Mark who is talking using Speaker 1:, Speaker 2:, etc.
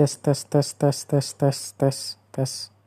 Speaker 1: tes tes tes tes tes tes tes tes.